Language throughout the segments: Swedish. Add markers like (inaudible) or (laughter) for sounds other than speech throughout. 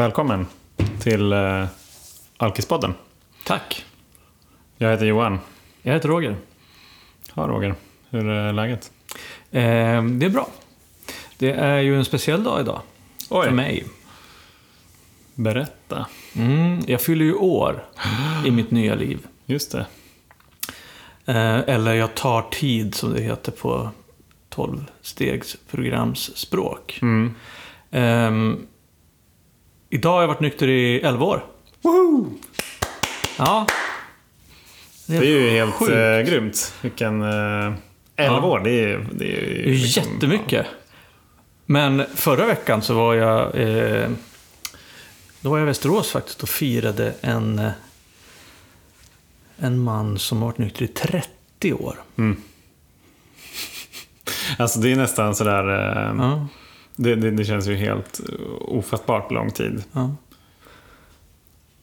välkommen till uh, Alkispodden. Tack. Jag heter Johan. Jag heter Roger. Ja, Roger. Hur är läget? Eh, det är bra. Det är ju en speciell dag idag. Oj. För mig. Berätta. Mm, jag fyller ju år i mitt nya liv. Just det. Eh, eller jag tar tid, som det heter på 12-stegsprogramsspråk. Mm. Eh, idag har jag varit nykter i 11 år. Woho! Ja. Det är ju helt sjukt. uh, grymt. Vilken... Uh, 11 Ja. år, det är, det är ju... Det är ju liksom- jättemycket. Men förra veckan så var jag... Eh, då var jag i Västerås faktiskt och firade en, eh, en man som har varit nykter i 30 år. Alltså det är nästan sådär... Uh, Ja, det, det, det känns ju helt ofattbart lång tid. ja.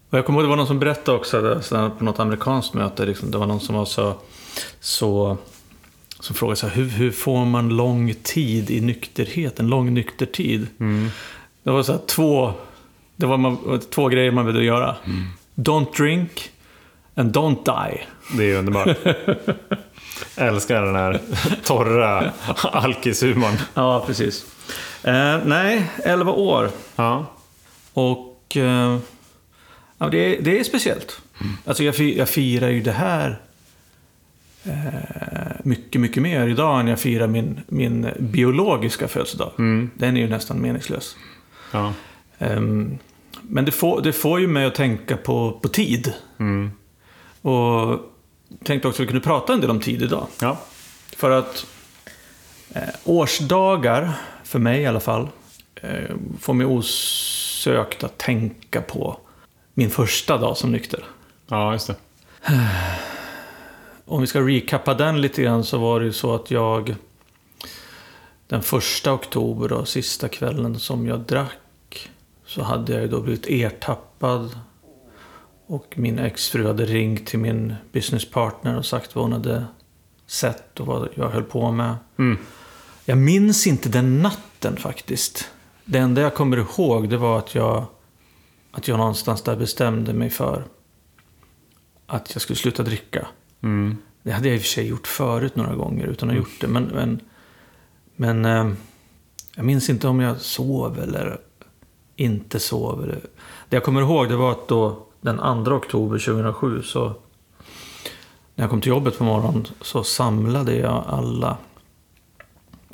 Och jag kommer ihåg det var någon som berättade också på något amerikanskt möte. Liksom, det var någon som var så... så som frågade så här, hur, hur får man lång tid i nykterhet? En lång nyktertid? Mm. Det var så här, två, det var man, två grejer man ville göra. Don't drink and don't die. Det är underbart. (laughs) Älskar den här torra alkishumorn. Ja, precis. Eh, nej, 11 år. Ja. Och eh, ja, det, är, det är speciellt. Alltså jag, jag firar ju det här eh, mycket, mycket mer idag än jag firar min, min biologiska födelsedag. Mm. Den är ju nästan meningslös. ja. Ehm, men det får, det får ju mig att tänka på, på tid. Mm. Och tänkte också att vi kunde prata en del om tid idag. Ja. För att eh, årsdagar, för mig i alla fall, eh, får mig osökt att tänka på min första dag som nykter. Ja, just det. (sighs) Om vi ska recappa den lite grann så var det ju så att jag den första oktober och sista kvällen som jag drack så hade jag ju då blivit ertappad och min exfru hade ringt till min businesspartner och sagt vad hon hade sett och vad jag höll på med. Mm. Jag minns inte den natten faktiskt. Det enda jag kommer ihåg det var att jag, att jag någonstans där bestämde mig för att jag skulle sluta dricka. Mm. Det hade jag i och för sig gjort förut några gånger utan att ha gjort det. Men, men, men eh, jag minns inte om jag sov eller inte sov. Det jag kommer ihåg det var att då den 2 oktober 2007 så när jag kom till jobbet på morgonen så samlade jag alla.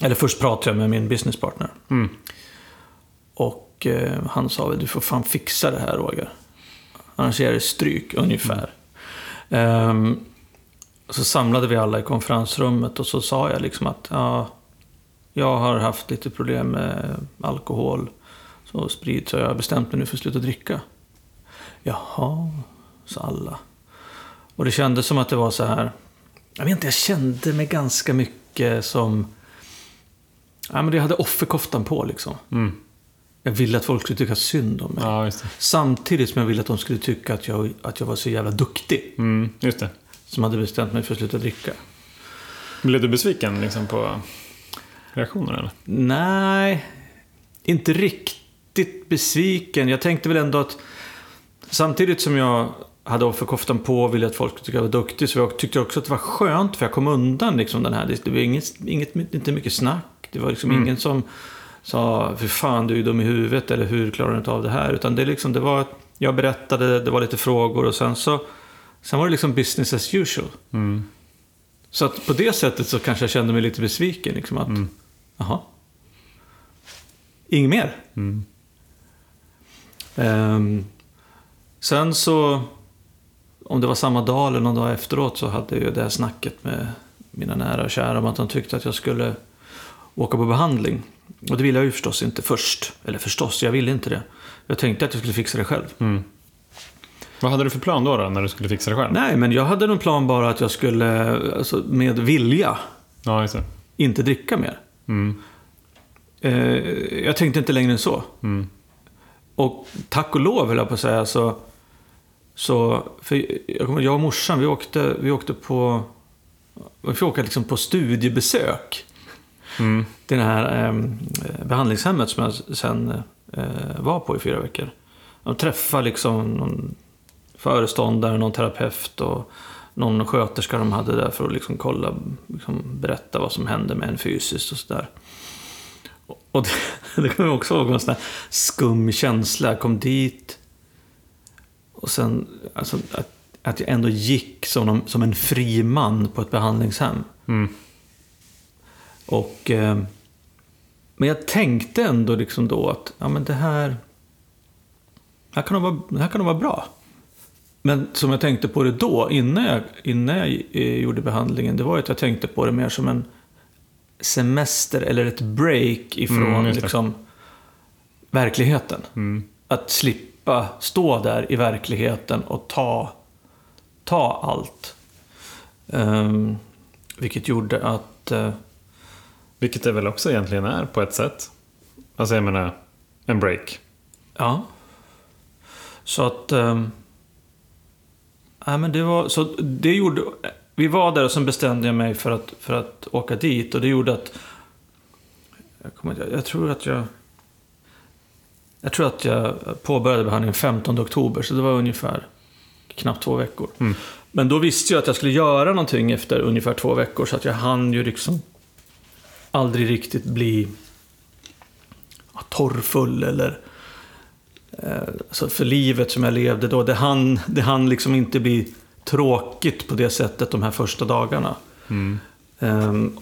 Eller först pratade jag med min businesspartner. Mm. Och eh, han sa väl du får fan fixa det här Roger. Annars är det stryk ungefär. Ehm, så samlade vi alla i konferensrummet och så sa jag liksom att ja, jag har haft lite problem med alkohol och sprit så jag har bestämt mig nu för att sluta dricka. Jaha, sa alla. Och det kändes som att det var så här. Jag vet inte, jag kände mig ganska mycket som... Ja, men jag hade offerkoftan på liksom. Mm. Jag ville att folk skulle tycka synd om mig. Ja. Samtidigt som jag ville att de skulle tycka att jag, att jag var så jävla duktig. Mm. Just det. Som hade bestämt mig för att sluta dricka. Blev du besviken liksom, på reaktionen eller? Nej, inte riktigt besviken. Jag tänkte väl ändå att samtidigt som jag hade offerkoftan på och ville att folk skulle tycka jag var duktig så jag tyckte också att det var skönt för jag kom undan liksom den här. Det var inget, inget, inte mycket snack. Det var liksom ingen som sa för fan du är dum i huvudet eller hur klarar du inte av det här. Utan det, liksom, det var, jag berättade, det var lite frågor och sen så sen var det liksom business as usual. Mm. Så att på det sättet så kanske jag kände mig lite besviken. Liksom att, jaha. Inget mer. Mm. Ehm, sen så, om det var samma dag eller någon dag efteråt så hade jag ju det här snacket med mina nära och kära om att de tyckte att jag skulle åka på behandling. Och det ville jag ju förstås inte först. Eller förstås, jag ville inte det. Jag tänkte att jag skulle fixa det själv. Mm. Vad hade du för plan då, då när du skulle fixa det själv? Nej, men jag hade någon plan bara att jag skulle, alltså, med vilja, Ja, inte dricka mer. Mm. Eh, jag tänkte inte längre än så. Mm. Och tack och lov, höll jag på att säga, så... så för jag, jag och morsan, vi åkte, vi åkte på... Vi fick åka liksom på studiebesök till det här eh, behandlingshemmet som jag sen eh, var på i fyra veckor. De träffade liksom någon föreståndare, någon terapeut och någon sköterska de hade där för att liksom kolla, liksom berätta vad som hände med en fysiskt och sådär. Och det, (laughs) det kommer jag också ihåg, en sån där skum känsla. Jag kom dit och sen alltså, att, att jag ändå gick som, någon, som en fri man på ett behandlingshem. Mm. Och, eh, men jag tänkte ändå liksom då att ja, men det här, här, kan nog vara, det här kan nog vara bra. Men som jag tänkte på det då, innan jag, innan jag eh, gjorde behandlingen, det var att jag tänkte på det mer som en semester eller ett break ifrån Mm, liksom, verkligheten. Mm. Att slippa stå där i verkligheten och ta, ta allt. Ehm, vilket gjorde att... eh, Vilket det väl också egentligen är på ett sätt. Alltså jag menar, en break. Ja. Så att... Um, nej, men det var... Så det gjorde... Vi var där och sen bestämde jag mig för att, för att åka dit. Och det gjorde att... Jag, kommer, jag tror att jag... Jag tror att jag påbörjade behandlingen 15 oktober, så det var ungefär knappt två veckor. Mm. Men då visste jag att jag skulle göra någonting efter ungefär två veckor, så att jag hann ju liksom aldrig riktigt bli torrfull eller eh, alltså för livet som jag levde då. Det hann, det hann liksom inte bli tråkigt på det sättet de här första dagarna. Mm. Ehm,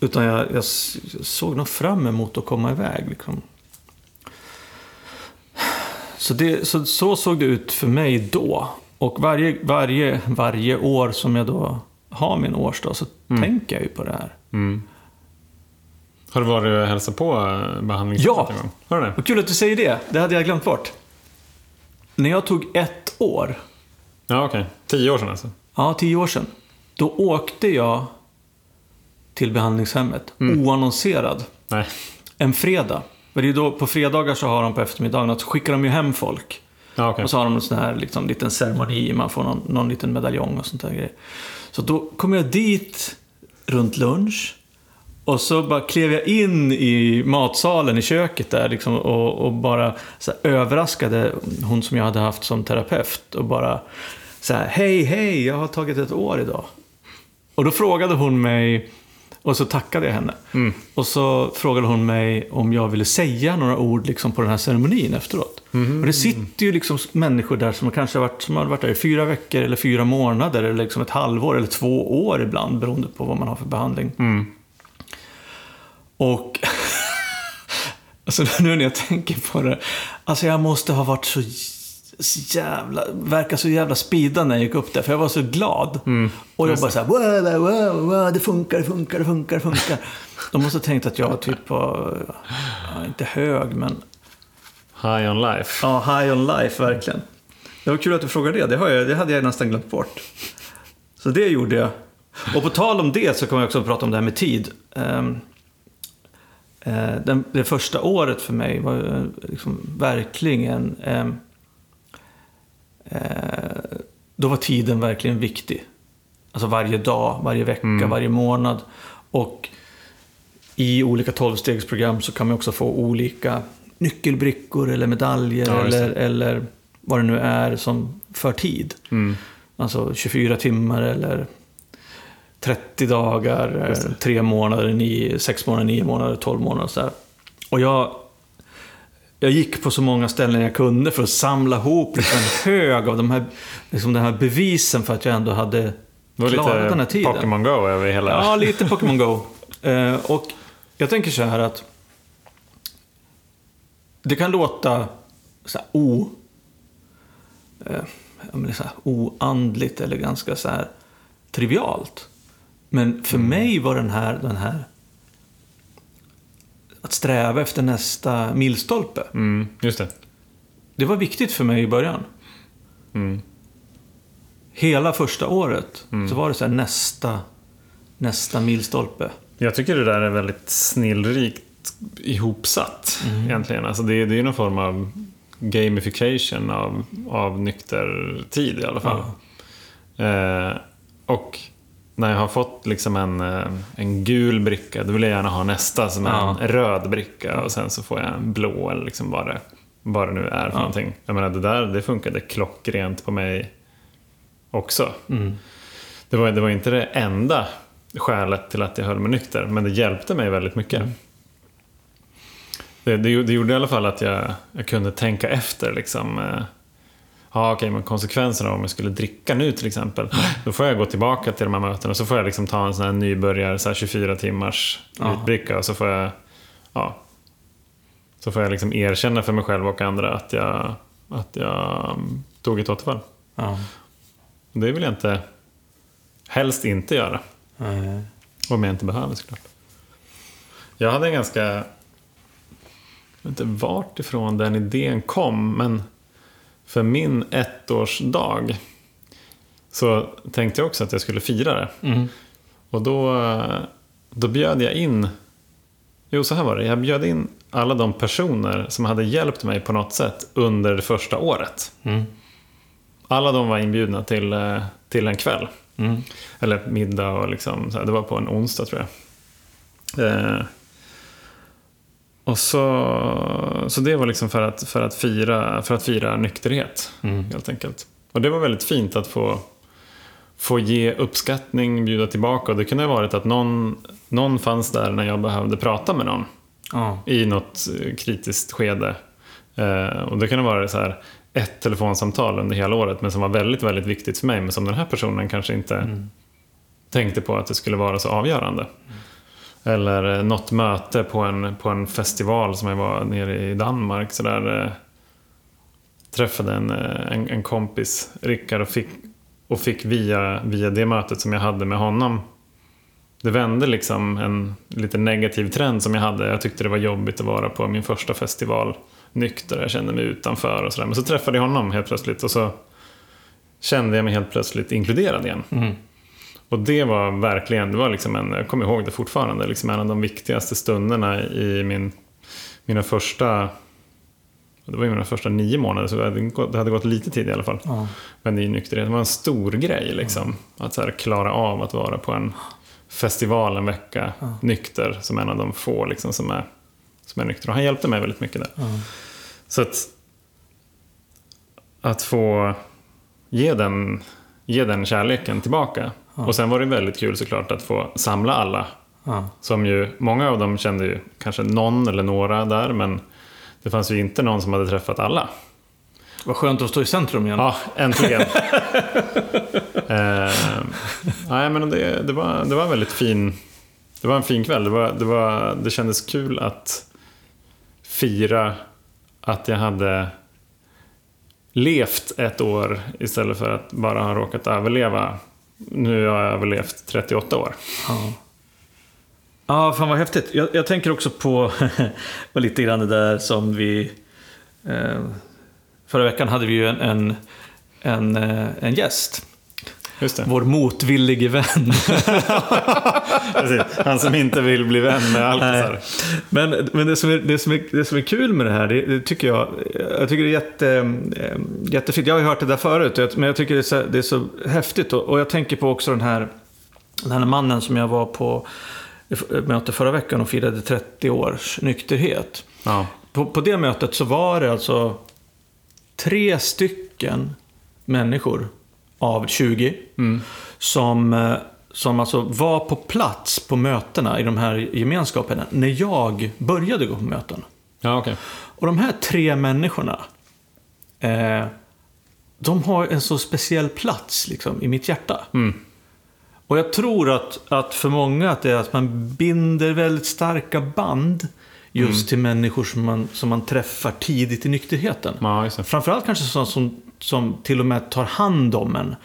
utan jag, jag såg nog fram emot att komma iväg. Liksom. Så, det, så, så såg det ut för mig då. Och varje, varje, varje år som jag då har min årsdag så tänker jag ju på det här. Mm. Har du varit och hälsat på eh, behandlingshemmet Ja! Har du det? Vad kul att du säger det. Det hade jag glömt bort. När jag tog ett år, Ja, okej. Tio år sedan alltså? ja, tio år sedan, då åkte jag till behandlingshemmet, oannonserad, Nej. en fredag. För det är då, på fredagar så har de på eftermiddagen, så skickar de ju hem folk. Ja, okej. Och så har de en sån här liksom, liten ceremoni, man får någon, någon liten medaljong och sånt där grejer. Så då kom jag dit runt lunch. Och så bara klev jag in i matsalen i köket där liksom, och, och bara här, överraskade hon som jag hade haft som terapeut. Och bara så här, hej, hej, jag har tagit ett år idag. Och då frågade hon mig, och så tackade jag henne. Mm. Och så frågade hon mig om jag ville säga några ord liksom, på den här ceremonin efteråt. Mhm. Och det sitter ju liksom människor där som kanske har varit, som har varit där i fyra veckor, eller fyra månader, eller liksom ett halvår, eller två år ibland, beroende på vad man har för behandling. Mm. Och (laughs) alltså nu när jag tänker på det, alltså jag måste ha varit så jävla, verkar så jävla speedad när jag gick upp där, för jag var så glad. och jag bara såhär, wow, wow, wow, det funkar, det funkar, det funkar, det funkar. De måste ha tänkt att jag var typ ja, inte hög, men High on life. ja, high on life, verkligen. Det var kul att du frågade det, det, har jag, det hade jag nästan glömt bort. Så det gjorde jag. Och på tal om det så kommer jag också prata om det här med tid. Eh, den, det första året för mig var ju, liksom verkligen... ehm, eh, då var tiden verkligen viktig. Alltså varje dag, varje vecka, varje månad. Och i olika tolvstegsprogram så kan man också få olika nyckelbrickor eller medaljer Ja, eller, eller vad det nu är som för tid. Mm. Alltså 24 timmar eller 30 dagar, det. eh, 3 månader, 9, 6 månader, 9 månader, 12 månader och så där. Och jag, jag gick på så många ställen jag kunde för att samla ihop liksom en (laughs) hög av de här, liksom den här bevisen för att jag ändå hade Det var klarat den här lite tiden. Pokémon Go över hela... Ja, lite Pokémon Go. Eh, och jag tänker så här att det kan låta så här, o, eh, så här, oandligt eller ganska så här trivialt. Men för mig var den här, den här att sträva efter nästa milstolpe. Mm, just det. Det var viktigt för mig i början. Mm. Hela första året så var det så här nästa, nästa milstolpe. Jag tycker det där är väldigt snillrikt ihopsatt Mm. egentligen. Alltså det, det är ju någon form av gamification av, av nykter tid i alla fall. Eh, och när jag har fått liksom en, eh, en gul bricka, då vill jag gärna ha nästa som är Ja. en röd bricka och sen så får jag en blå eller liksom vad det, vad det nu är för Ja. någonting. Jag menar, det där det funkade klockrent på mig också. Mm. Det var, det var inte det enda skälet till att jag höll mig nykter, men det hjälpte mig väldigt mycket. Mm. Det, det, det gjorde i alla fall att jag, jag kunde tänka efter. Liksom, eh, ja, okej, men konsekvenserna om jag skulle dricka nu till exempel. Då får jag gå tillbaka till de här mötena och så får jag liksom ta en sån här nybörjar, så här 24 timmars Ja. utbricka och så får jag, ja, så får jag liksom erkänna för mig själv och andra att jag, att jag mm, tog ett återfall. Ja. Det vill jag inte, helst inte göra. Nej. Om jag inte behöver såklart. Jag hade en ganska... Jag vet inte vart ifrån den idén kom, men för min ettårsdag så tänkte jag också att jag skulle fira det. Mm. Och då, då bjöd jag in... Jo, så här var det. Jag bjöd in alla de personer som hade hjälpt mig på något sätt under det första året. Mm. Alla de var inbjudna till, till en kväll. Mm. Eller middag och liksom, det var på en onsdag tror jag. Eh, och så, så det var liksom för att, för att, fira, för att fira nykterhet, Mm. helt enkelt. Och det var väldigt fint att få, få ge uppskattning, bjuda tillbaka. Och det kunde ha varit att någon, någon fanns där när jag behövde prata med någon Ja. i något eh, kritiskt skede. Eh, och det kunde vara så här ett telefonsamtal under hela året men som var väldigt, väldigt viktigt för mig men som den här personen kanske inte Mm. tänkte på att det skulle vara så avgörande. Eller eh, något möte på en, på en festival som jag var nere i Danmark. Så där, eh, träffade en, eh, en, en kompis, Rickard, och fick, och fick via, via det mötet som jag hade med honom det vände liksom en lite negativ trend som jag hade. Jag tyckte det var jobbigt att vara på min första festival nykter. Jag kände mig utanför och sådär. Men så träffade jag honom helt plötsligt och så kände jag mig helt plötsligt inkluderad igen. Mm. Och det var verkligen, det var liksom en, jag kommer ihåg det fortfarande, liksom en av de viktigaste stunderna i min, mina första det var ju mina första nio månader, så det hade gått, det hade gått lite tid i alla fall. Ja. Men i nykterhet, det var en stor grej liksom. Att så här, klara av att vara på en festival en vecka nykter som en av de få liksom, som, är, som är nykter. Och han hjälpte mig väldigt mycket där. Ja. Så att, att få ge den, ge den kärleken tillbaka. Och sen var det väldigt kul såklart att få samla alla. Ja. Som ju, många av dem kände ju kanske någon eller några där, men det fanns ju inte någon som hade träffat alla. Vad skönt att stå i centrum igen. Ja, äntligen. (laughs) eh, nej, men det, det, var, det var en väldigt fin... Det var en fin kväll. Det, var, det, var, det kändes kul att fira att jag hade levt ett år istället för att bara ha råkat överleva. Nu har jag överlevt 38 år. Ja. Ja, fan vad häftigt. Jag, jag tänker också på (laughs) på lite grann det där som vi... Eh, förra veckan hade vi ju en, en, en, eh, en gäst. Vår motvillige vän. (laughs) Han som inte vill bli vän med alkisar. Men, men det, som är, det, som är, det som är kul med det här, det, det tycker jag, jag tycker det är jätte, eh, jättefint. Jag har ju hört det där förut, men jag tycker det är så, det är så häftigt. Och, och jag tänker på också den här, den här mannen som jag var på möte förra veckan och firade 30 års nykterhet. Ja. På, på det mötet så var det alltså tre stycken människor av 20 som, eh, som alltså var på plats på mötena i de här gemenskaperna när jag började gå på möten. Ja, okej. Och de här tre människorna, eh, de har en så speciell plats liksom, i mitt hjärta. Mm. Och jag tror att, att för många att det är att man binder väldigt starka band just till människor som man, som man träffar tidigt i nykterheten. Ja. Framförallt kanske sådana som, som till och med tar hand om en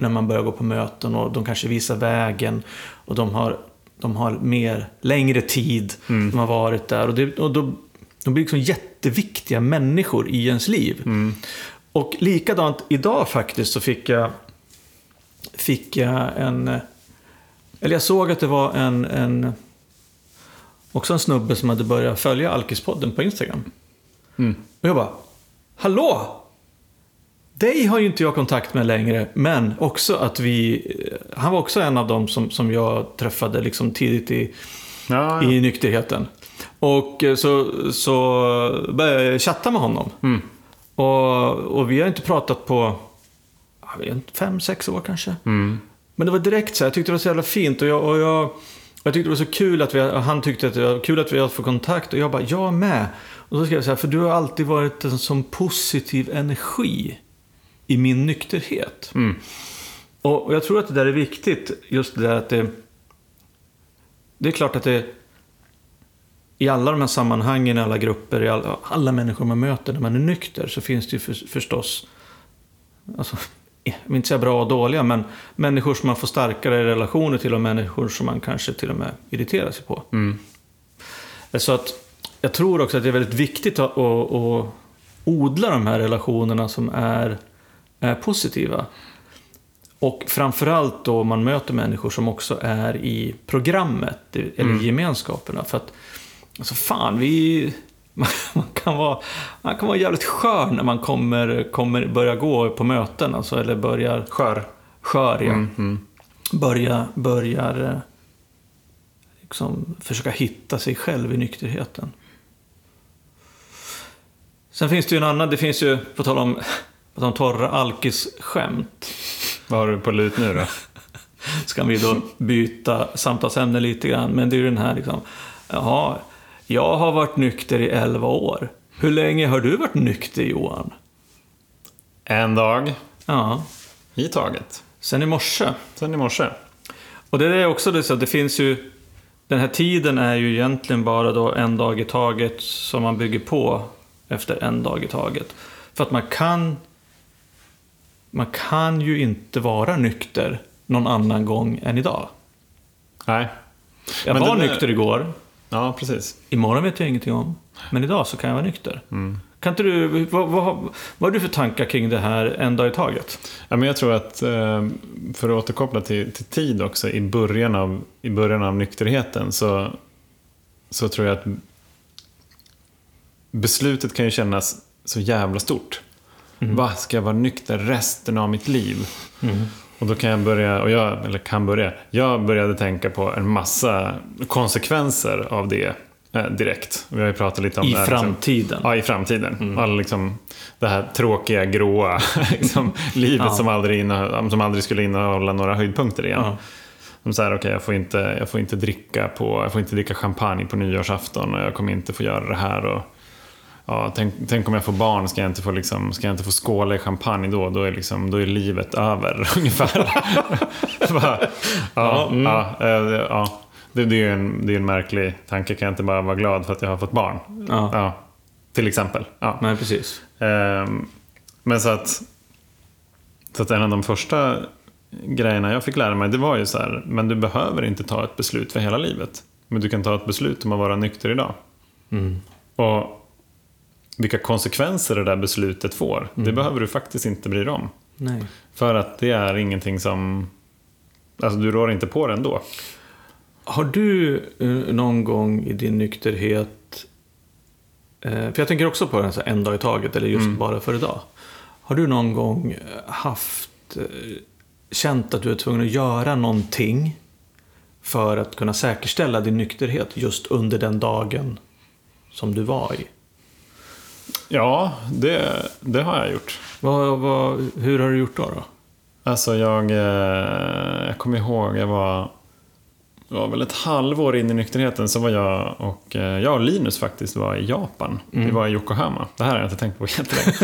när man börjar gå på möten och de kanske visar vägen och de har, de har mer, längre tid de har varit där. Och, det, och då, de blir liksom jätteviktiga människor i ens liv. Och likadant idag faktiskt så fick jag, fick jag en... Eller jag såg att det var en, en också en snubbe som hade börjat följa Alkispodden på Instagram. Mm. Och jag bara, hallå! Dig har ju inte jag kontakt med längre, men också att vi... Han var också en av dem som, som jag träffade liksom tidigt i, Ja, ja. i nykterheten. Och eh, så, så började jag chatta med honom. Mm. Och, och vi har inte pratat på inte, fem, sex år kanske. Mm. Men det var direkt så här, jag tyckte det var så jävla fint och jag, och jag, jag tyckte det var så kul att vi, han tyckte att det var kul att vi hade fått kontakt och jag bara, jag med. Och så skrev jag så här, för du har alltid varit en sån positiv energi i min nykterhet. Mm. Och, och jag tror att det där är viktigt, just det där att det... Det är klart att det... I alla de här sammanhangen, i alla grupper, i alla, alla människor man möter när man är nykter så finns det ju för, förstås... Alltså, (laughs) jag vill inte säga bra och dåliga, men människor som man får starkare relationer till och människor som man kanske till och med irriterar sig på. Mm. Så att jag tror också att det är väldigt viktigt att, att, att odla de här relationerna som är, är positiva. Och framförallt då man möter människor som också är i programmet, eller Mm. gemenskaperna. För att, alltså fan, vi... (laughs) Man kan vara, man kan vara jävligt skön när man kommer, kommer börja gå på möten, alltså, eller börjar Skör. skör, ja. Mm. Mm. Börja, börjar eh, liksom försöka hitta sig själv i nykterheten. Sen finns det ju en annan, det finns ju, på tal om, på tal om torra alkisskämt, Vad har du på lut nu då? (laughs) ska vi då byta samtalsämne lite grann. Men det är ju den här liksom, jaha, jag har varit nykter i 11 år. Hur länge har du varit nykter Johan? En dag Ja, i taget. sen i morse. Sen i morse. Och det är också det, så det finns ju... Den här tiden är ju egentligen bara då en dag i taget som man bygger på efter en dag i taget. För att man kan... Man kan ju inte vara nykter någon annan gång än idag. Nej. Jag Men var är- nykter igår. Ja, precis. Imorgon vet jag ingenting om. Men idag så kan jag vara nykter. Mm. Kan inte du... Vad, vad, vad har du för tankar kring det här en dag i taget? Ja, men jag tror att, eh, för att återkoppla till, till tid också, i början av, i början av nykterheten så, så tror jag att beslutet kan ju kännas så jävla stort. Va, ska jag vara nykter resten av mitt liv? Och då kan jag börja, och jag, eller kan börja, jag började tänka på en massa konsekvenser av det eh, direkt. Vi har ju pratat lite om I det här, liksom. framtiden? Ja, i framtiden. All, liksom, det här tråkiga, gråa (laughs) liksom, livet Ja. som, aldrig innehåll, som aldrig skulle innehålla några höjdpunkter igen. Ja. Som så här, okej, jag, får inte, jag får inte dricka på, jag får inte dricka champagne på nyårsafton och jag kommer inte få göra det här. Och, ja, tänk, tänk om jag får barn, ska jag inte få, liksom, ska jag inte få skåla i champagne då? Då är, liksom, då är livet över (laughs) ungefär. (laughs) Ja, mm. ja, eh, ja. Det, det är ju en, det är en märklig tanke. Kan jag inte bara vara glad för att jag har fått barn? Ja. Ja, till exempel. Ja. Nej, precis. Ehm, Men så att, så att en av de första grejerna jag fick lära mig det var ju så här, men du behöver inte ta ett beslut för hela livet. Men du kan ta ett beslut om att vara nykter idag. Mm. Och vilka konsekvenser det där beslutet får, det behöver du faktiskt inte bry dig om. Nej. För att det är ingenting som, alltså du rår inte på det ändå. Har du eh, någon gång i din nykterhet, eh, för jag tänker också på den så här en dag i taget, eller just bara för idag. Har du någon gång eh, haft, känt att du är tvungen att göra någonting för att kunna säkerställa din nykterhet just under den dagen som du var i? Ja, det, det har jag gjort. Vad, vad, hur har du gjort då? då? Alltså jag, eh, jag kommer ihåg, jag var, var väl ett halvår in i nykterheten så var jag och, eh, jag och Linus faktiskt var i Japan. Vi var i Yokohama. Det här har jag inte tänkt på (laughs) jättelänge.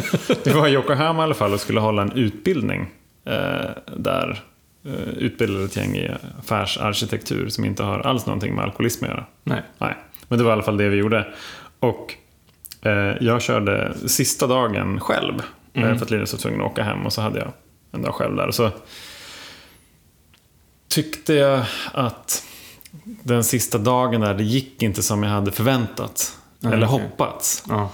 Vi var i Yokohama i alla fall och skulle hålla en utbildning eh, där. Utbildade ett gäng i affärsarkitektur som inte har alls någonting med alkoholism att göra. Nej. Nej, men det var i alla fall det vi gjorde. Och jag körde sista dagen själv. eh, För att Linus var tvungen att åka hem och så hade jag en dag själv där. Och så tyckte jag att den sista dagen där, det gick inte som jag hade förväntat. Nej, eller okej. hoppats. Ja.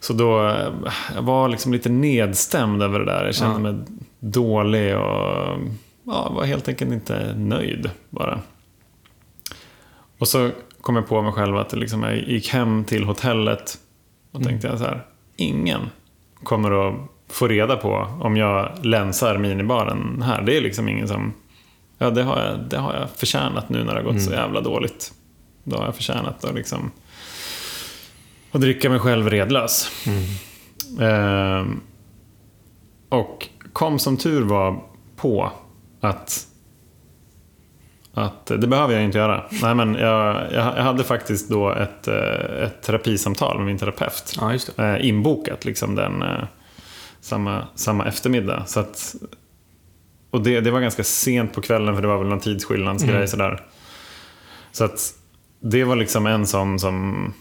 Så då, eh, jag var liksom lite nedstämd över det där. Jag kände Ja. mig dålig och ja, var helt enkelt inte nöjd bara. Och så kom jag på mig själv att liksom, jag gick hem till hotellet och tänkte jag så här, ingen kommer att få reda på om jag länsar minibaren här. Det är liksom ingen som, ja det har jag, det har jag förtjänat nu när det har gått så jävla dåligt. Då har jag förtjänat att liksom och dricka mig själv redlös. Eh, och kom som tur var på att att det behöver jag inte göra. Nej, men jag, jag, hade faktiskt då ett, eh, ett terapisamtal med min terapeut. Ja. Eh, inbokat liksom den eh, samma, samma eftermiddag. Så att, och det, det var ganska sent på kvällen för det var väl någon tidsskillnadsgrej Mm. sådär. Så att det var liksom en sån som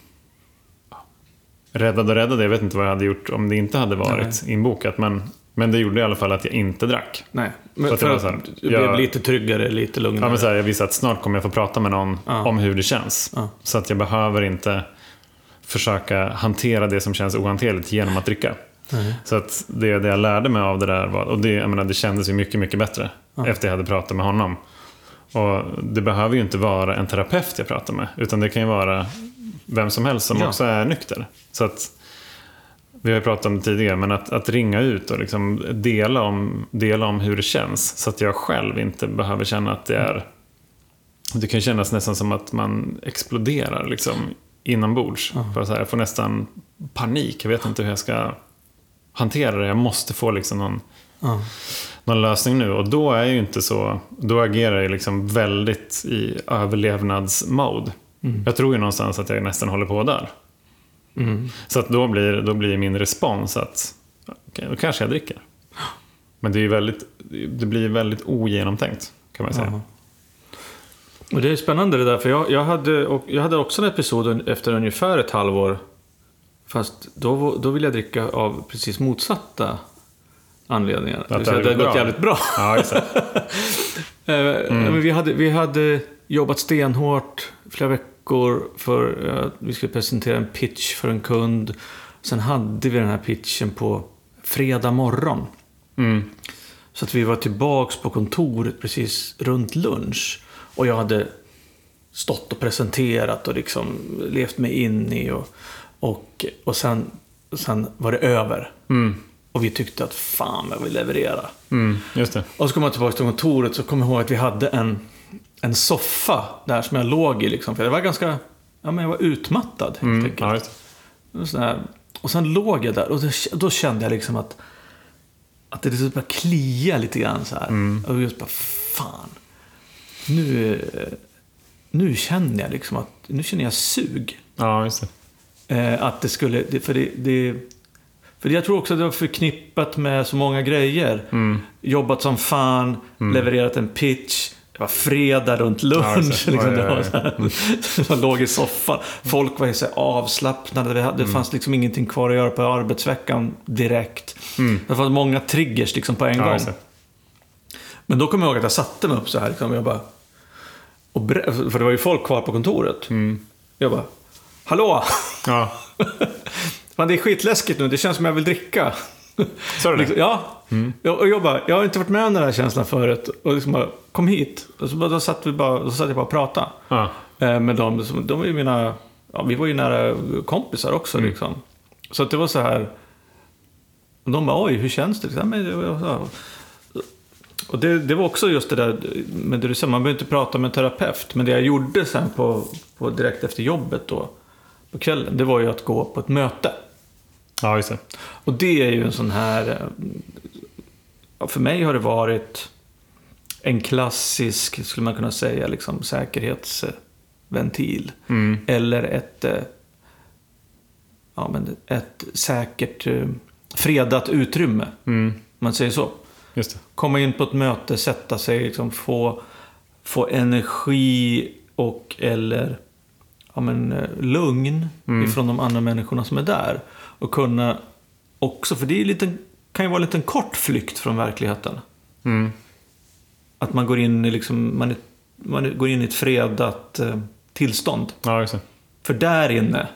räddade och räddade. Jag vet inte vad jag hade gjort om det inte hade varit inbokat. Men, men det gjorde i alla fall att jag inte drack. Nej, men att det för var att du jag- blev lite tryggare, lite lugnare. Ja, men så här, jag visste att snart kommer jag få prata med någon Ja. om hur det känns. Ja. Så att jag behöver inte försöka hantera det som känns ohanterligt genom att dricka. Nej. Så att det, det jag lärde mig av det där var, och det, jag menar, det kändes ju mycket, mycket bättre efter jag hade pratat med honom. Och det behöver ju inte vara en terapeut jag pratar med, utan det kan ju vara vem som helst som Ja. också är nykter. Så att, vi har pratat om det tidigare, men att, att ringa ut och liksom dela, om, dela om hur det känns. Så att jag själv inte behöver känna att det är... Det kan kännas nästan som att man exploderar liksom, inombords. För så här, jag får nästan panik. Jag vet inte hur jag ska hantera det. Jag måste få liksom någon, Ja. någon lösning nu. Och då är jag ju inte så... Då agerar jag liksom väldigt i överlevnadsmode. Jag tror ju någonstans att jag nästan håller på där. Mm. Så att då blir, då blir min respons att okej, då kanske jag dricker. Men det, är väldigt, det blir väldigt ogenomtänkt kan man säga. Ja. Och det är spännande det där, för jag, jag, hade, jag hade också en episod efter ungefär ett halvår. Fast då, då ville jag dricka av precis motsatta anledningar. Vill det det hade gått jävligt bra. Ja. (laughs) Eh, men vi, hade, vi hade jobbat stenhårt flera veckor för att vi skulle presentera en pitch för en kund. Sen hade vi den här pitchen på fredag morgon. Mm. Så att vi var tillbaks på kontoret precis runt lunch. Och jag hade stått och presenterat och liksom levt mig in i och, och, och sen, sen var det över. Mm. Och vi tyckte att fan vad vi leverera. Mm, just det. Och så kom jag tillbaka till kontoret så kom jag ihåg att vi hade en, en soffa där som jag låg i. Liksom, för jag var ganska ja, men jag var utmattad helt Mm, enkelt. det. Och, sen låg jag där och då, då kände jag liksom att, att det liksom bara kliade lite grann så här. Mm. Och just bara, fan. Nu, nu känner jag liksom att, nu känner jag sug. Ja, just det. Eh, att det skulle, för det, det för jag tror också att det var förknippat med så många grejer. Mm. Jobbat som fan, levererat en pitch. Det var fredag runt Ja, lunch. det. liksom, Ja, ja, ja. (laughs) man låg i soffan. Folk var ju så avslappnade. Det, Mm. fanns liksom ingenting kvar att göra på arbetsveckan direkt. Det fanns många triggers liksom på en Mm. Ja, gång. Men då kommer jag ihåg att jag satte mig upp så här. Liksom, jag bara, och för det var ju folk kvar på kontoret. Mm. Jag bara, hallå! Ja, (laughs) Fan, det är skitläskigt nu, det känns som jag vill dricka. Sa du Liksom, det? ja. Jag- Och jag bara, jag har inte varit med om den här känslan förut. Och liksom bara, kom hit. Och så bara, då satt vi bara, då satt jag bara och pratade. Ja. Eh, med dem, de var ju mina, ja, vi var ju nära kompisar också liksom. Så att det var så här. Och de bara, oj, hur känns det? Liksom, men. Och det, det var också just det där, men det du säger, man behöver inte prata med en terapeut. Men det jag gjorde sen på, på direkt efter jobbet då, på kvällen, det var ju att gå på ett möte. Ja, just det. Och det är ju en sån här... eh, För mig har det varit en klassisk, skulle man kunna säga, liksom, säkerhetsventil. Mm. Eller ett, eh, ja, men ett säkert eh, fredat utrymme. Mm. Om man säger så. Just det. Komma in på ett möte, sätta sig, liksom, få, få energi och eller ja, men, lugn ifrån de andra människorna som är där. Och kunna också, för det är lite, kan ju vara en liten kort flykt från verkligheten. Mm. Att man går in i, liksom, man, är, man går in i ett fredat eh, tillstånd. Ja, just det. För där inne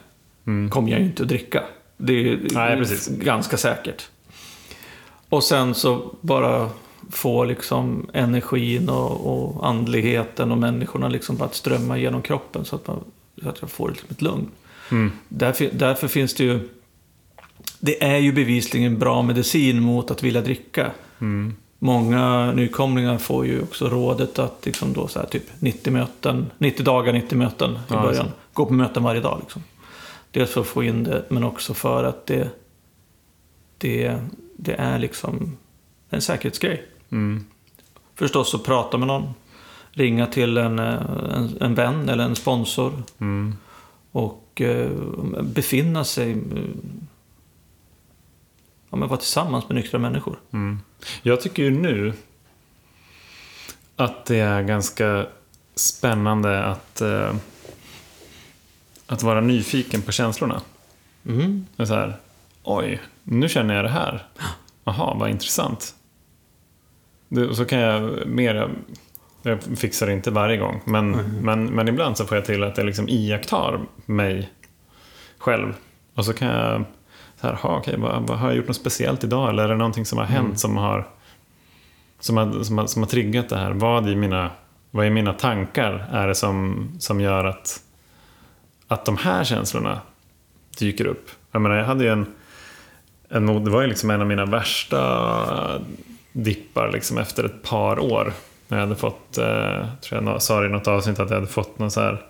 kommer jag ju inte att dricka. Det är, Nej, ganska säkert. Och sen så bara få liksom energin och, och andligheten och människorna liksom att strömma genom kroppen så att, man, så att jag får liksom ett lugn. Mm. Därför, därför finns det ju... Det är ju bevisligen bra medicin mot att vilja dricka. Mm. Många nykomlingar får ju också rådet att liksom då så här, typ 90 möten, 90 dagar, 90 möten i Ja, början. så. Gå på möten varje dag liksom. Dels för att få in det, men också för att det, det, det är liksom en säkerhetsgrej. Mm. Förstås att prata med någon. Ringa till en, en, en vän eller en sponsor. Mm. Och eh, befinna sig... Ja, men vara tillsammans med nyktra människor. Mm. Jag tycker ju nu att det är ganska spännande att, eh, att vara nyfiken på känslorna. Mm. Det är så här, oj, nu känner jag det här. Jaha, vad intressant. Det, så kan jag mer, jag fixar det inte varje gång, men, men, men ibland så får jag till att jag liksom iakttar mig själv. Och så kan jag, så här, ha, okej, vad, vad, har jag gjort något speciellt idag? Eller är det någonting som har hänt som har som har, som, har, som har triggat det här? Vad i mina, vad i mina tankar är det som, som gör att, att de här känslorna dyker upp? Jag menar, jag hade ju en, en mod- det var ju liksom en av mina värsta dippar liksom efter ett par år. När jag hade fått, eh, tror jag sa det i något avsnitt att jag hade fått någon så här,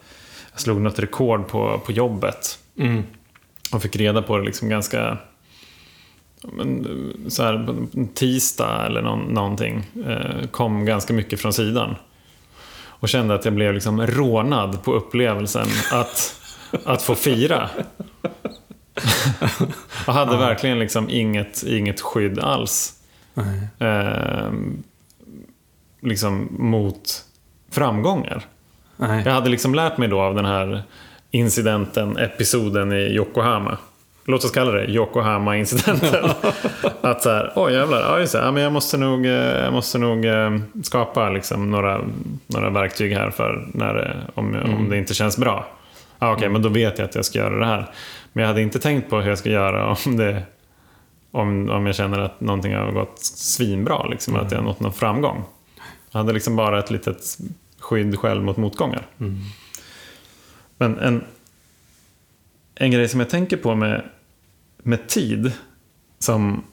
jag slog något rekord på, på jobbet. Mm. Och fick reda på det liksom ganska men, eh, så här, tisdag eller någon, någonting. Eh, kom ganska mycket från sidan. Och kände att jag blev liksom rånad på upplevelsen att, (laughs) att få fira. (laughs) och hade verkligen liksom inget, inget skydd alls. Eh, liksom mot framgångar. Jag hade liksom lärt mig då av den här incidenten, episoden i Yokohama. Låt oss kalla det Yokohama-incidenten. (laughs) att så här, oj jävlar, ja just det, ja, men jag måste nog, eh, jag måste nog eh, skapa liksom några, några verktyg här för när det, om, om det inte känns bra. Ja, Okej, men då vet jag att jag ska göra det här. Men jag hade inte tänkt på hur jag ska göra (laughs) om det om, om jag känner att någonting har gått svinbra, liksom, att jag har nått någon framgång. Jag hade liksom bara ett litet skydd själv mot motgångar. Men en, en grej som jag tänker på med, med tid, som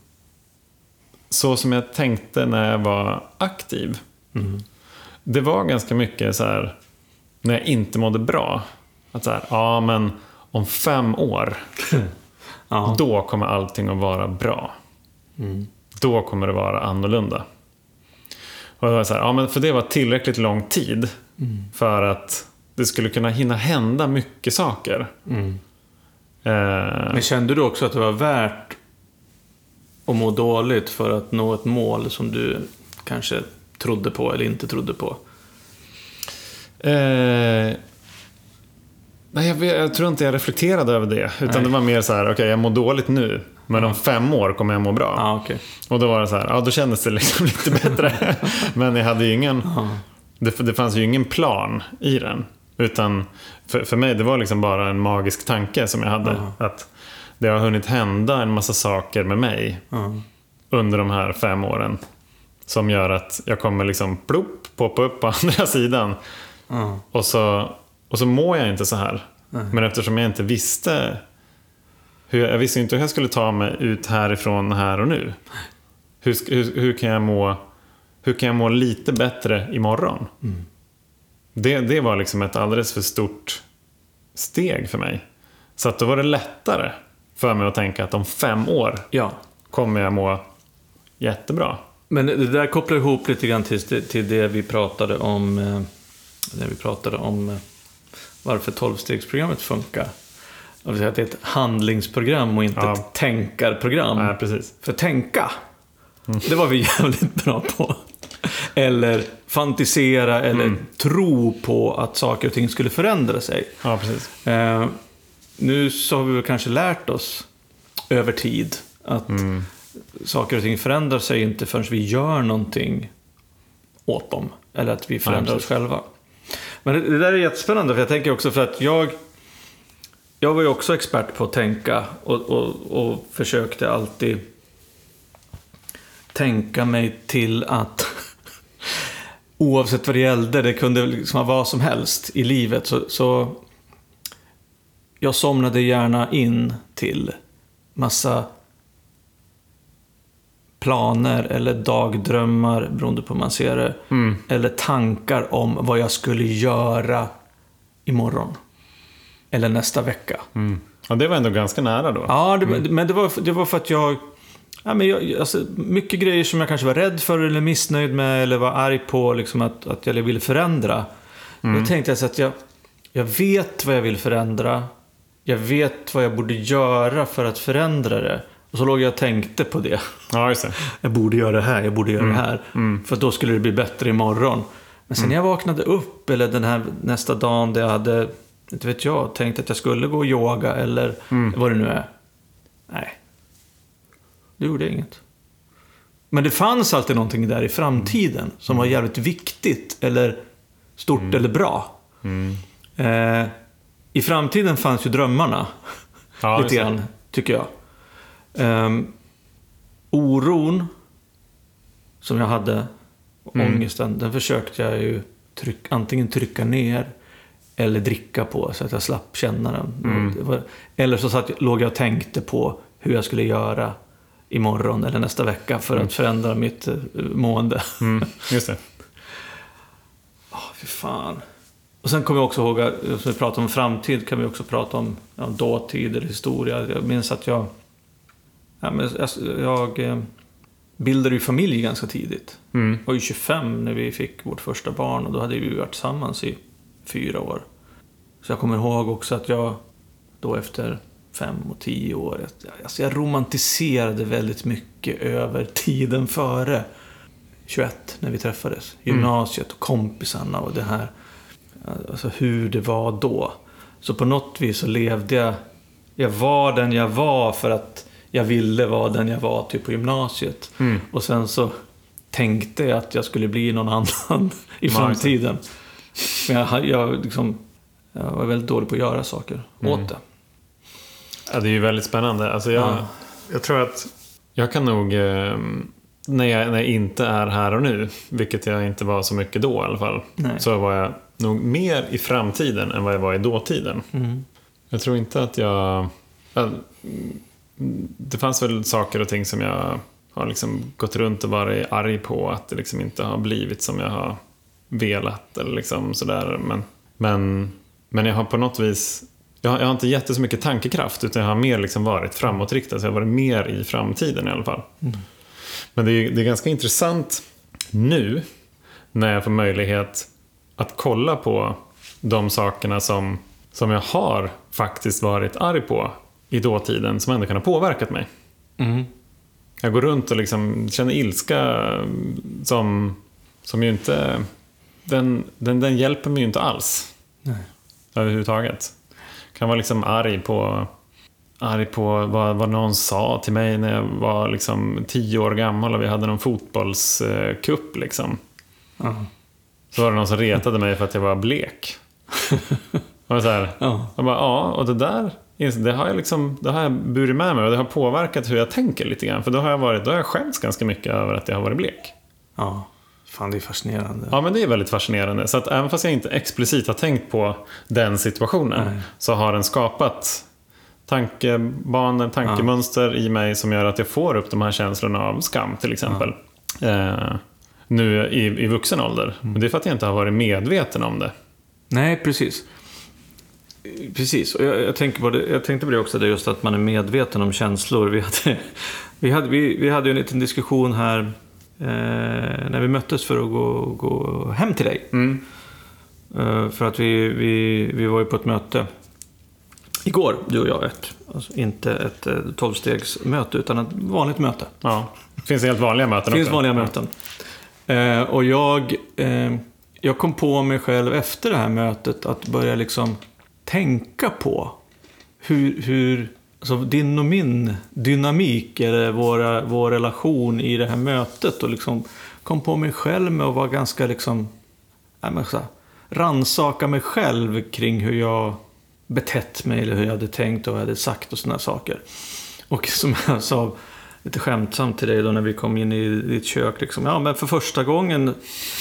så som jag tänkte när jag var aktiv. Det var ganska mycket så här, när jag inte mådde bra. Att så här, ja men om fem år, (laughs) Ja. då kommer allting att vara bra. Mm. Då kommer det vara annorlunda. Och det var så här, ja, men för det var tillräckligt lång tid för att det skulle kunna hinna hända mycket saker. Mm. Eh, Men kände du också att det var värt att må dåligt för att nå ett mål som du kanske trodde på eller inte trodde på? eh, nej, jag, jag tror inte jag reflekterade över det. Utan Nej. det var mer så här, okej jag mår dåligt nu. Men om fem år kommer jag må bra. Ja, okej. Och då var det så här, ja då kändes det liksom (laughs) lite bättre. (laughs) Men jag hade ju ingen, det, det fanns ju ingen plan i den. Utan för, för mig, det var liksom bara en magisk tanke som jag hade. Att det har hunnit hända en massa saker med mig Ja. under de här fem åren. Som gör att jag kommer liksom plopp, poppa upp på (laughs) andra sidan. Ja. Och så, och så mår jag inte så här. Men eftersom jag inte visste hur, jag visste inte hur jag skulle ta mig ut härifrån här och nu. Hur, hur, hur, kan, jag må, hur kan jag må lite bättre imorgon? Det, det var liksom ett alldeles för stort steg för mig. Så att då var det lättare för mig att tänka att om fem år ja. kommer jag må jättebra. Men det där kopplar ihop lite grann till, till det vi pratade om, eh, det vi pratade om eh, varför tolvstegsprogrammet funkar. Säga att det är ett handlingsprogram och inte Ja. ett tänkarprogram. Nej, precis. För tänka, det var vi (laughs) jävligt bra på. Eller fantisera eller tro på att saker och ting skulle förändra sig. Ja, precis. Eh, nu så har vi väl kanske lärt oss över tid att saker och ting förändrar sig inte förrän vi gör någonting åt dem. Eller att vi förändrar oss precis. själva. Men det, det där är jättespännande för jag tänker också för att jag jag var ju också expert på att tänka och, och, och försökte alltid tänka mig till att oavsett vad det gällde, det kunde liksom vara vad som helst i livet, så, så jag somnade gärna in till massa planer eller dagdrömmar, beroende på hur man ser det, eller tankar om vad jag skulle göra imorgon. Eller nästa vecka. Ja, det var ändå ganska nära då. Ja, det, men det var, det var för att jag... Ja, men jag alltså, mycket grejer som jag kanske var rädd för eller missnöjd med eller var arg på liksom att, att jag ville förändra. Då tänkte jag så att jag, jag vet vad jag vill förändra. Jag vet vad jag borde göra för att förändra det. Och så låg jag och tänkte på det. Ja, just det. (laughs) Jag borde göra det här, jag borde göra det här. För då skulle det bli bättre imorgon. Men sen när jag vaknade upp, eller den här nästa dagen där jag hade, inte vet jag, tänkt att jag skulle gå och yoga eller vad det nu är. Nej. Det gjorde inget. Men det fanns alltid någonting där i framtiden som var jävligt viktigt eller stort eller bra. Eh, I framtiden fanns ju drömmarna. (laughs) Ja, lite grann, tycker jag. Ehm, oron som jag hade, Mm. ångesten, den försökte jag ju tryck, antingen trycka ner eller dricka på så att jag slapp känna den. Mm. Var, eller så satt, låg jag och tänkte på hur jag skulle göra imorgon eller nästa vecka för att förändra mitt eh, mående. Mm, just det. (laughs) Ah, fy fan. Och sen kommer jag också ihåg, att- som vi pratar om framtid, kan vi också prata om ja, dåtid eller historia. Jag minns att jag... Ja, men jag, jag eh, bildade ju familj ganska tidigt. Mm. Jag var ju 25 när vi fick vårt första barn och då hade vi varit tillsammans i fyra år. Så jag kommer ihåg också att jag då efter fem och tio år, alltså jag romantiserade väldigt mycket över tiden före 21 när vi träffades. Gymnasiet och kompisarna och det här. Alltså hur det var då. Så på något vis så levde jag... Jag var den jag var för att jag ville vara den jag var typ på gymnasiet. Mm. Och sen så tänkte jag att jag skulle bli någon annan (laughs) i framtiden. Men jag, jag, liksom, jag var väldigt dålig på att göra saker åt det. Ja, det är ju väldigt spännande. Alltså jag, Ja. jag tror att jag kan nog, eh, när jag, när jag inte är här och nu, vilket jag inte var så mycket då i alla fall, Nej. så var jag nog mer i framtiden än vad jag var i dåtiden. Mm. Jag tror inte att jag... ja, Det fanns väl saker och ting som jag har liksom gått runt och varit arg på att det liksom inte har blivit som jag har velat eller liksom sådär. Men, men, men jag har på något vis... Jag har, inte gett det så mycket tankekraft utan jag har mer liksom varit framåtriktad. Så jag har varit mer i framtiden i alla fall. Men det är, det är ganska intressant nu när jag får möjlighet att kolla på de sakerna som, som jag har faktiskt varit arg på i dåtiden som ändå kan ha påverkat mig. Mm. Jag går runt och liksom känner ilska som, som ju inte... Den, den, den hjälper mig ju inte alls. Nej. Överhuvudtaget. Kan vara liksom arg på, arg på vad, vad någon sa till mig när jag var liksom tio år gammal och vi hade någon fotbollscup. Liksom. Ja. Så var det någon som retade mig för att jag var blek. Och så här, Ja. jag bara, ja, och det där det har, jag liksom, det har jag burit med mig och det har påverkat hur jag tänker lite grann. För då har jag, varit, då har jag skämts ganska mycket över att jag har varit blek. ja. Fan, det är fascinerande. Ja, men det är väldigt fascinerande. Så att även fast jag inte explicit har tänkt på den situationen Nej. så har den skapat tankebanor, tankemönster i mig som gör att jag får upp de här känslorna av skam till exempel. Eh, nu i, i vuxen ålder. Mm. Men det är för att jag inte har varit medveten om det. Nej, precis. Precis, och jag, jag, tänker på det, jag tänkte på det också, det just att man är medveten om känslor. Vi hade, (laughs) vi hade, vi, vi hade ju en liten diskussion här när vi möttes för att gå, gå hem till dig. Mm. Eh, för att vi, vi, vi var ju på ett möte igår, du och jag. Ett, alltså inte ett eh, tolvstegsmöte, utan ett vanligt möte. Ja. Det finns helt vanliga möten Det finns också. vanliga möten. Eh, och jag, eh, jag kom på mig själv efter det här mötet att börja liksom tänka på hur, hur alltså din och min dynamik, eller våra, vår relation i det här mötet. Och liksom kom på mig själv med att vara ganska liksom, men så här, ransaka mig själv kring hur jag betett mig eller hur jag hade tänkt och vad jag hade sagt och sådana saker. Och som jag sa lite skämtsamt till dig då när vi kom in i ditt kök. Liksom, ja, men för första gången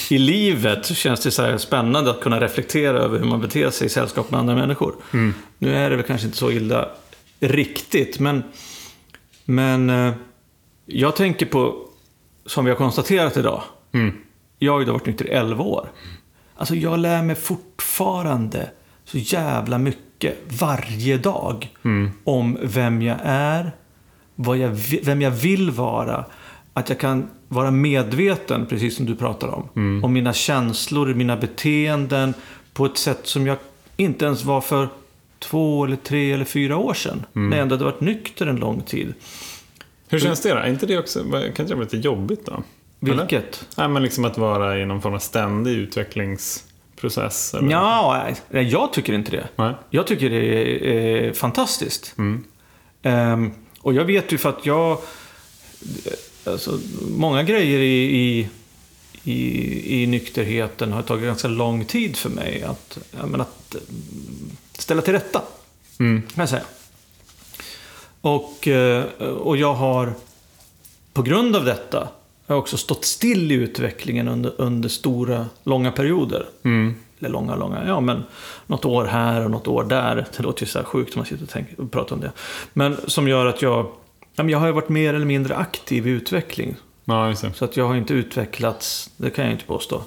i livet så känns det så här spännande att kunna reflektera över hur man beter sig i sällskap med andra människor. Nu är det väl kanske inte så illa riktigt, men, men eh, jag tänker på, som vi har konstaterat idag, Mm. jag har ju då varit nykter i 11 år. Alltså jag lär mig fortfarande så jävla mycket varje dag om vem jag är, vad jag, vem jag vill vara. Att jag kan vara medveten, precis som du pratar om, om mina känslor, mina beteenden på ett sätt som jag inte ens var för två, eller tre eller fyra år sedan. När jag ändå hade varit nykter en lång tid. Hur känns det då? Är inte det också, kan inte det vara lite jobbigt då? Eller? Vilket? Nej, men liksom att vara i någon form av ständig utvecklingsprocess. Eller? Ja, nej, jag tycker inte det. Nej. Jag tycker det är eh, fantastiskt. Ehm, och jag vet ju för att jag... Alltså, många grejer i, i, i, i nykterheten har tagit ganska lång tid för mig att, ja, men att eh, ställa till rätta. Mm. Kan jag säga. Och, eh, och jag har på grund av detta har jag också stått still i utvecklingen under, under stora, långa perioder. Mm. Eller långa, långa, ja men något år här och något år där. Det låter ju så här sjukt om man sitter och, tänker, och pratar om det. Men som gör att jag, ja, men jag har ju varit mer eller mindre aktiv i utveckling. Ja. Så att jag har inte utvecklats, det kan jag inte påstå,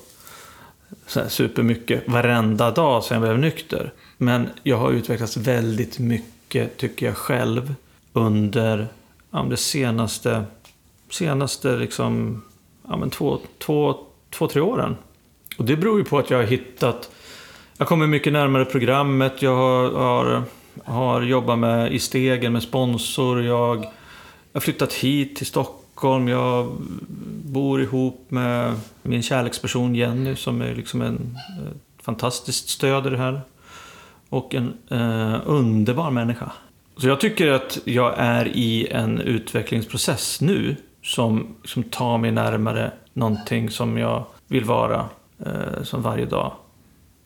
så här supermycket varenda dag sedan jag blev nykter. Men jag har utvecklats väldigt mycket, tycker jag själv, under ja, det senaste, senaste liksom, ja, men två, två, två, tre åren. Och det beror ju på att jag har hittat, jag kommer mycket närmare programmet, jag har, har, har jobbat med i stegen med sponsor, jag jag har flyttat hit till Stockholm. Jag bor ihop med min kärleksperson Jenny som är liksom en fantastiskt stöd i det här. Och en eh, underbar människa. Så jag tycker att jag är i en utvecklingsprocess nu som, som tar mig närmare någonting som jag vill vara eh, som varje dag.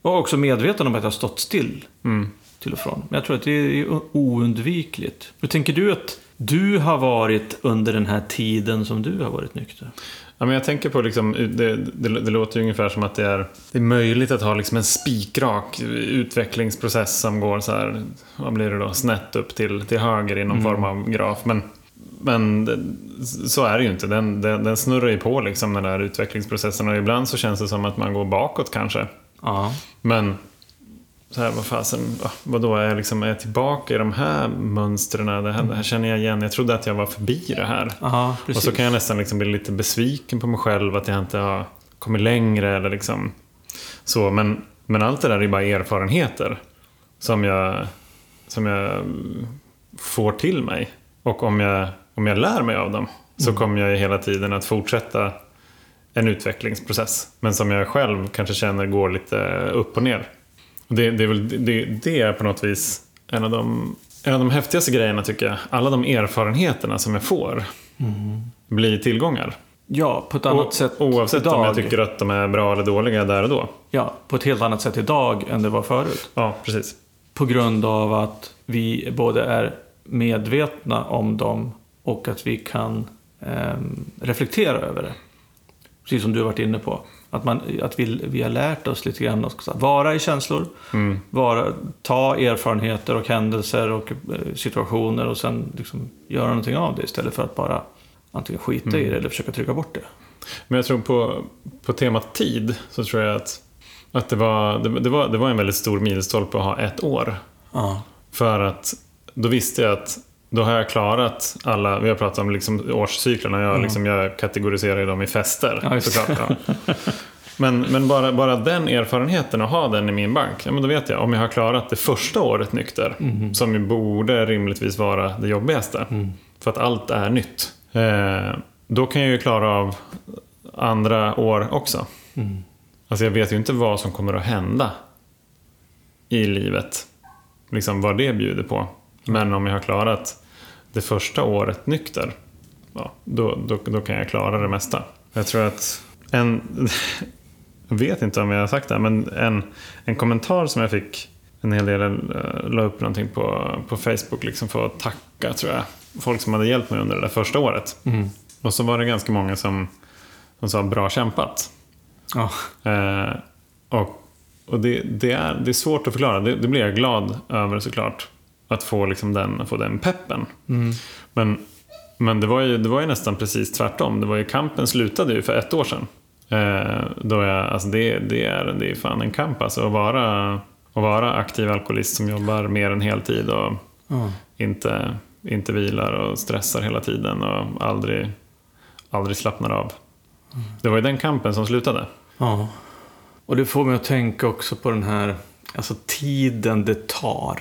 Och också medveten om att jag har stått still Mm. till och från. Men jag tror att det är oundvikligt. Hur tänker du att du har varit under den här tiden som du har varit nykter? Ja, men jag tänker på liksom, det, det, det låter ju ungefär som att det är, det är möjligt att ha liksom en spikrak utvecklingsprocess som går så här, vad blir det då, snett upp till, till höger i någon form av graf. Men, men så är det ju inte. Den, den, den snurrar ju på liksom den där utvecklingsprocessen och ibland så känns det som att man går bakåt kanske. Ja. Men så här, vad fasen, va- vadå, är jag, liksom, är jag tillbaka i de här mönstren? Det här, det här känner jag igen. Jag trodde att jag var förbi det här. Aha, Och så kan jag nästan liksom bli lite besviken på mig själv att jag inte har kommit längre eller liksom så. Men, men allt det där är bara erfarenheter som jag, som jag mm, får till mig. Och om jag, om jag lär mig av dem så kommer jag hela tiden att fortsätta en utvecklingsprocess. Men som jag själv kanske känner går lite upp och ner. Det, det, är väl, det, det är på något vis en av, de, en av de häftigaste grejerna tycker jag. Alla de erfarenheterna som jag får blir tillgångar. Ja, på ett annat O- sätt Oavsett idag. om jag tycker att de är bra eller dåliga där och då. Ja, på ett helt annat sätt idag än det var förut. Ja, precis. På grund av att vi både är medvetna om dem och att vi kan ehm, reflektera över det. Precis som du har varit inne på. Att, man, att vi, vi har lärt oss lite grann att vara i känslor, vara, ta erfarenheter och händelser och eh, situationer och sen liksom göra någonting av det istället för att bara antingen skita i det eller försöka trycka bort det. Men jag tror på, på temat tid så tror jag att, att det, var, det, det, var, det var en väldigt stor milstolpe att ha ett år. Ja. För att då visste jag att då har jag klarat alla, vi har pratat om liksom årscyklerna, jag, liksom, jag kategoriserar dem i fester. Ja, såklart, ja. Men, men bara, bara den erfarenheten och ha den i min bank, ja, men då vet jag om jag har klarat det första året nykter, som ju borde rimligtvis vara det jobbigaste, för att allt är nytt. Eh, då kan jag ju klara av andra år också. Alltså jag vet ju inte vad som kommer att hända i livet. Liksom vad det bjuder på. Men om jag har klarat det första året nykter, ja, då, då, då kan jag klara det mesta. Jag tror att en... (laughs) Jag vet inte om jag har sagt det, men en, en kommentar som jag fick en hel del, uh, la upp någonting på, på Facebook liksom för att tacka, tror jag, folk som hade hjälpt mig under det där första året. Och så var det ganska många som, som sa bra kämpat. Ja. Eh, och och det, det, är, det är svårt att förklara. Det, det blir jag glad över såklart. Att få, liksom den, få den peppen. Men, men det, var ju, det var ju nästan precis tvärtom. Det var ju, kampen slutade ju för ett år sedan. Eh, då jag, alltså det, det, är, det är fan en kamp alltså, att vara, att vara aktiv alkoholist som jobbar mer än heltid och Ja. inte, inte vilar och stressar hela tiden och aldrig, aldrig slappnar av. Det var ju den kampen som slutade. Ja. Och det får mig att tänka också på den här alltså tiden det tar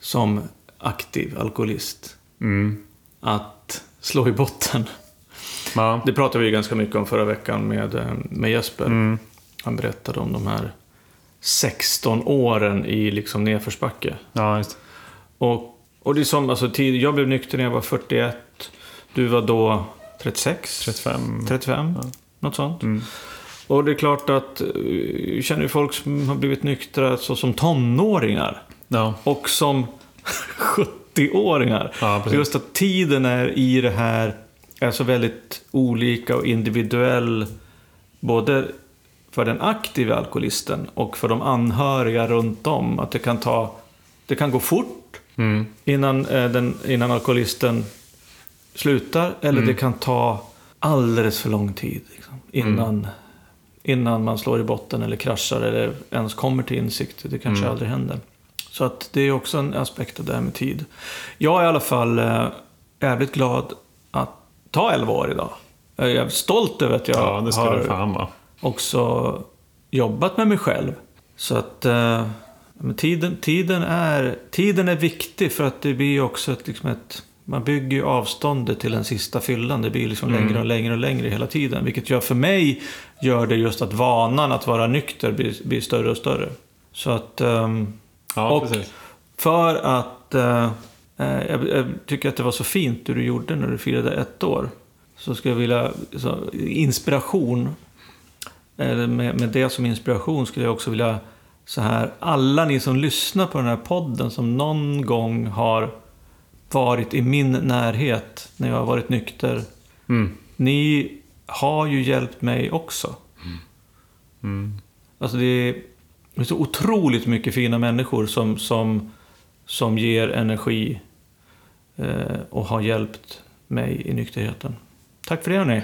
som aktiv alkoholist Mm. att slå i botten. Ja. Det pratade vi ganska mycket om förra veckan med, eh, med Jesper. Mm. Han berättade om de här 16 åren i liksom nedförsbacke. ja, just Och, och det är som, alltså, tid, jag blev nykter när jag var 41. Du var då 36? 35. 35? Något sånt. Mm. Och det är klart att eh, jag känner ju folk som har blivit nyktra så som tonåringar. Ja, Och som (laughs) 70-åringar. Ja. Just att tiden är i det här är så väldigt olika och individuell. Både för den aktiva alkoholisten och för de anhöriga runt om. Att det kan ta... Det kan gå fort mm. innan, eh, den, innan alkoholisten slutar. Eller Mm. det kan ta alldeles för lång tid. Liksom, innan, Mm. innan man slår i botten eller kraschar eller ens kommer till insikt. Det kanske Mm. aldrig händer. Så att det är också en aspekt av det här med tid. Jag är i alla fall eh, jävligt glad att ta 11 år idag. Jag är jävligt stolt över att jag ja det ska har fan också jobbat med mig själv. Så att eh, tiden, tiden, är, tiden är viktig för att det blir också ett, liksom ett man bygger ju avståndet till den sista fyllan. Det blir liksom Mm. längre och längre och längre hela tiden. Vilket gör för mig gör det just att vanan att vara nykter blir, blir större och större. Så att... ehm, Ja, och precis. för att... eh, eh, jag, jag tycker att det var så fint det du gjorde när du firade ett år. Så skulle jag vilja... Så, inspiration. Eller med, med det som inspiration skulle jag också vilja... Så här, alla ni som lyssnar på den här podden som någon gång har varit i min närhet när jag har varit nykter. Mm. Ni har ju hjälpt mig också. Mm. Alltså det är, det är så otroligt mycket fina människor som, som, som ger energi eh, och har hjälpt mig i nykterheten. Tack för det hörni.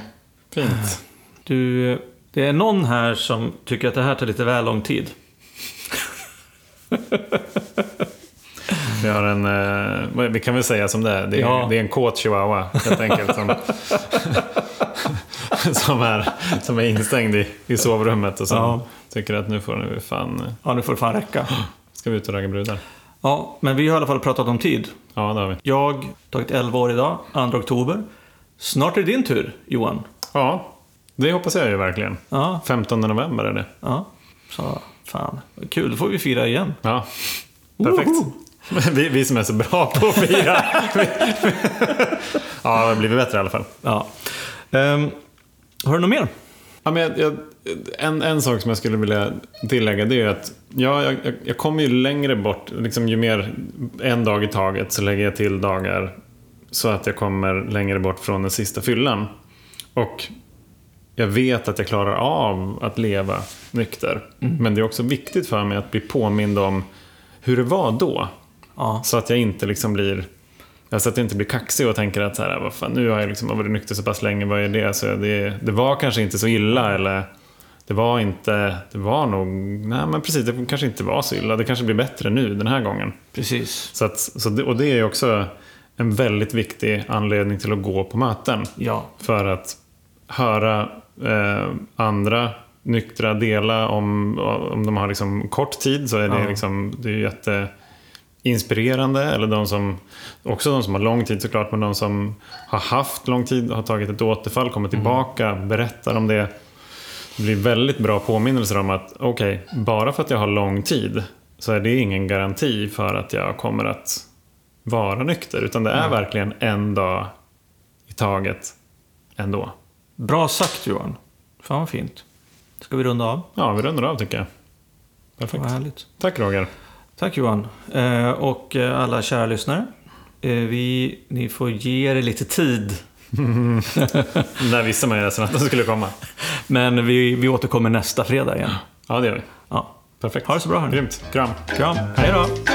Fint. Du, det är någon här som tycker att det här tar lite väl lång tid. Vi har en, eh, vi kan väl säga som det är. Det är, Ja. det är en kåt chihuahua helt enkelt. Som, (laughs) som, är, som är instängd i, i sovrummet och som Ja. tycker att nu får nu fan, Ja, nu får det fan räcka. ska vi ut och ragga brudar. Ja, men vi har i alla fall pratat om tid. Ja, det har vi. Jag har tagit 11 år idag, 2 oktober. Snart är det din tur, Johan. Ja, det hoppas jag ju verkligen. Ja, 15 november är det. ja. Så, fan. Kul, då får vi fira igen. Ja, perfekt. Woho! (laughs) Vi, vi som är så bra på att fira. (laughs) ja, det har blivit bättre i alla fall. Ja. Ehm, har du något mer? Ja, men jag, jag, en, en sak som jag skulle vilja tillägga det är att ja, jag, jag, kommer ju längre bort, liksom ju mer en dag i taget så lägger jag till dagar så att jag kommer längre bort från den sista fyllan. Och jag vet att jag klarar av att leva nykter. Men det är också viktigt för mig att bli påmind om hur det var då. Ja. Så att jag inte liksom blir så att jag inte blir kaxig och tänker att så här, vad fan, nu har jag liksom varit nykter så pass länge, vad är det? Så det, det var kanske inte så illa eller det var inte, det var nog, nej men precis, det kanske inte var så illa. Det kanske blir bättre nu den här gången. Precis. Så att, så det, och det är ju också en väldigt viktig anledning till att gå på möten. Ja. För att höra eh, andra nyktra dela om, om de har liksom kort tid så är det, Ja. liksom, det är ju jätteinspirerande. Eller de som, också de som har lång tid såklart, men de som har haft lång tid, har tagit ett återfall, kommer tillbaka, berättar om det. Det blir väldigt bra påminnelser om att okej, bara för att jag har lång tid så är det ingen garanti för att jag kommer att vara nykter. Utan det är verkligen en dag i taget ändå. Bra sagt Johan. Fan vad fint. Ska vi runda av? Ja, vi rundar av tycker jag. Perfekt. Tack Roger. Tack Johan. Eh, och eh, alla kära lyssnare. Eh, vi, ni får ge er lite tid. (laughs) Där visste man ju nästan att de skulle komma. Men vi, vi återkommer nästa fredag igen. Ja, det gör vi. Ja. Perfekt. Ha det så bra hörni. Grymt. Kram. Kram. Hej då.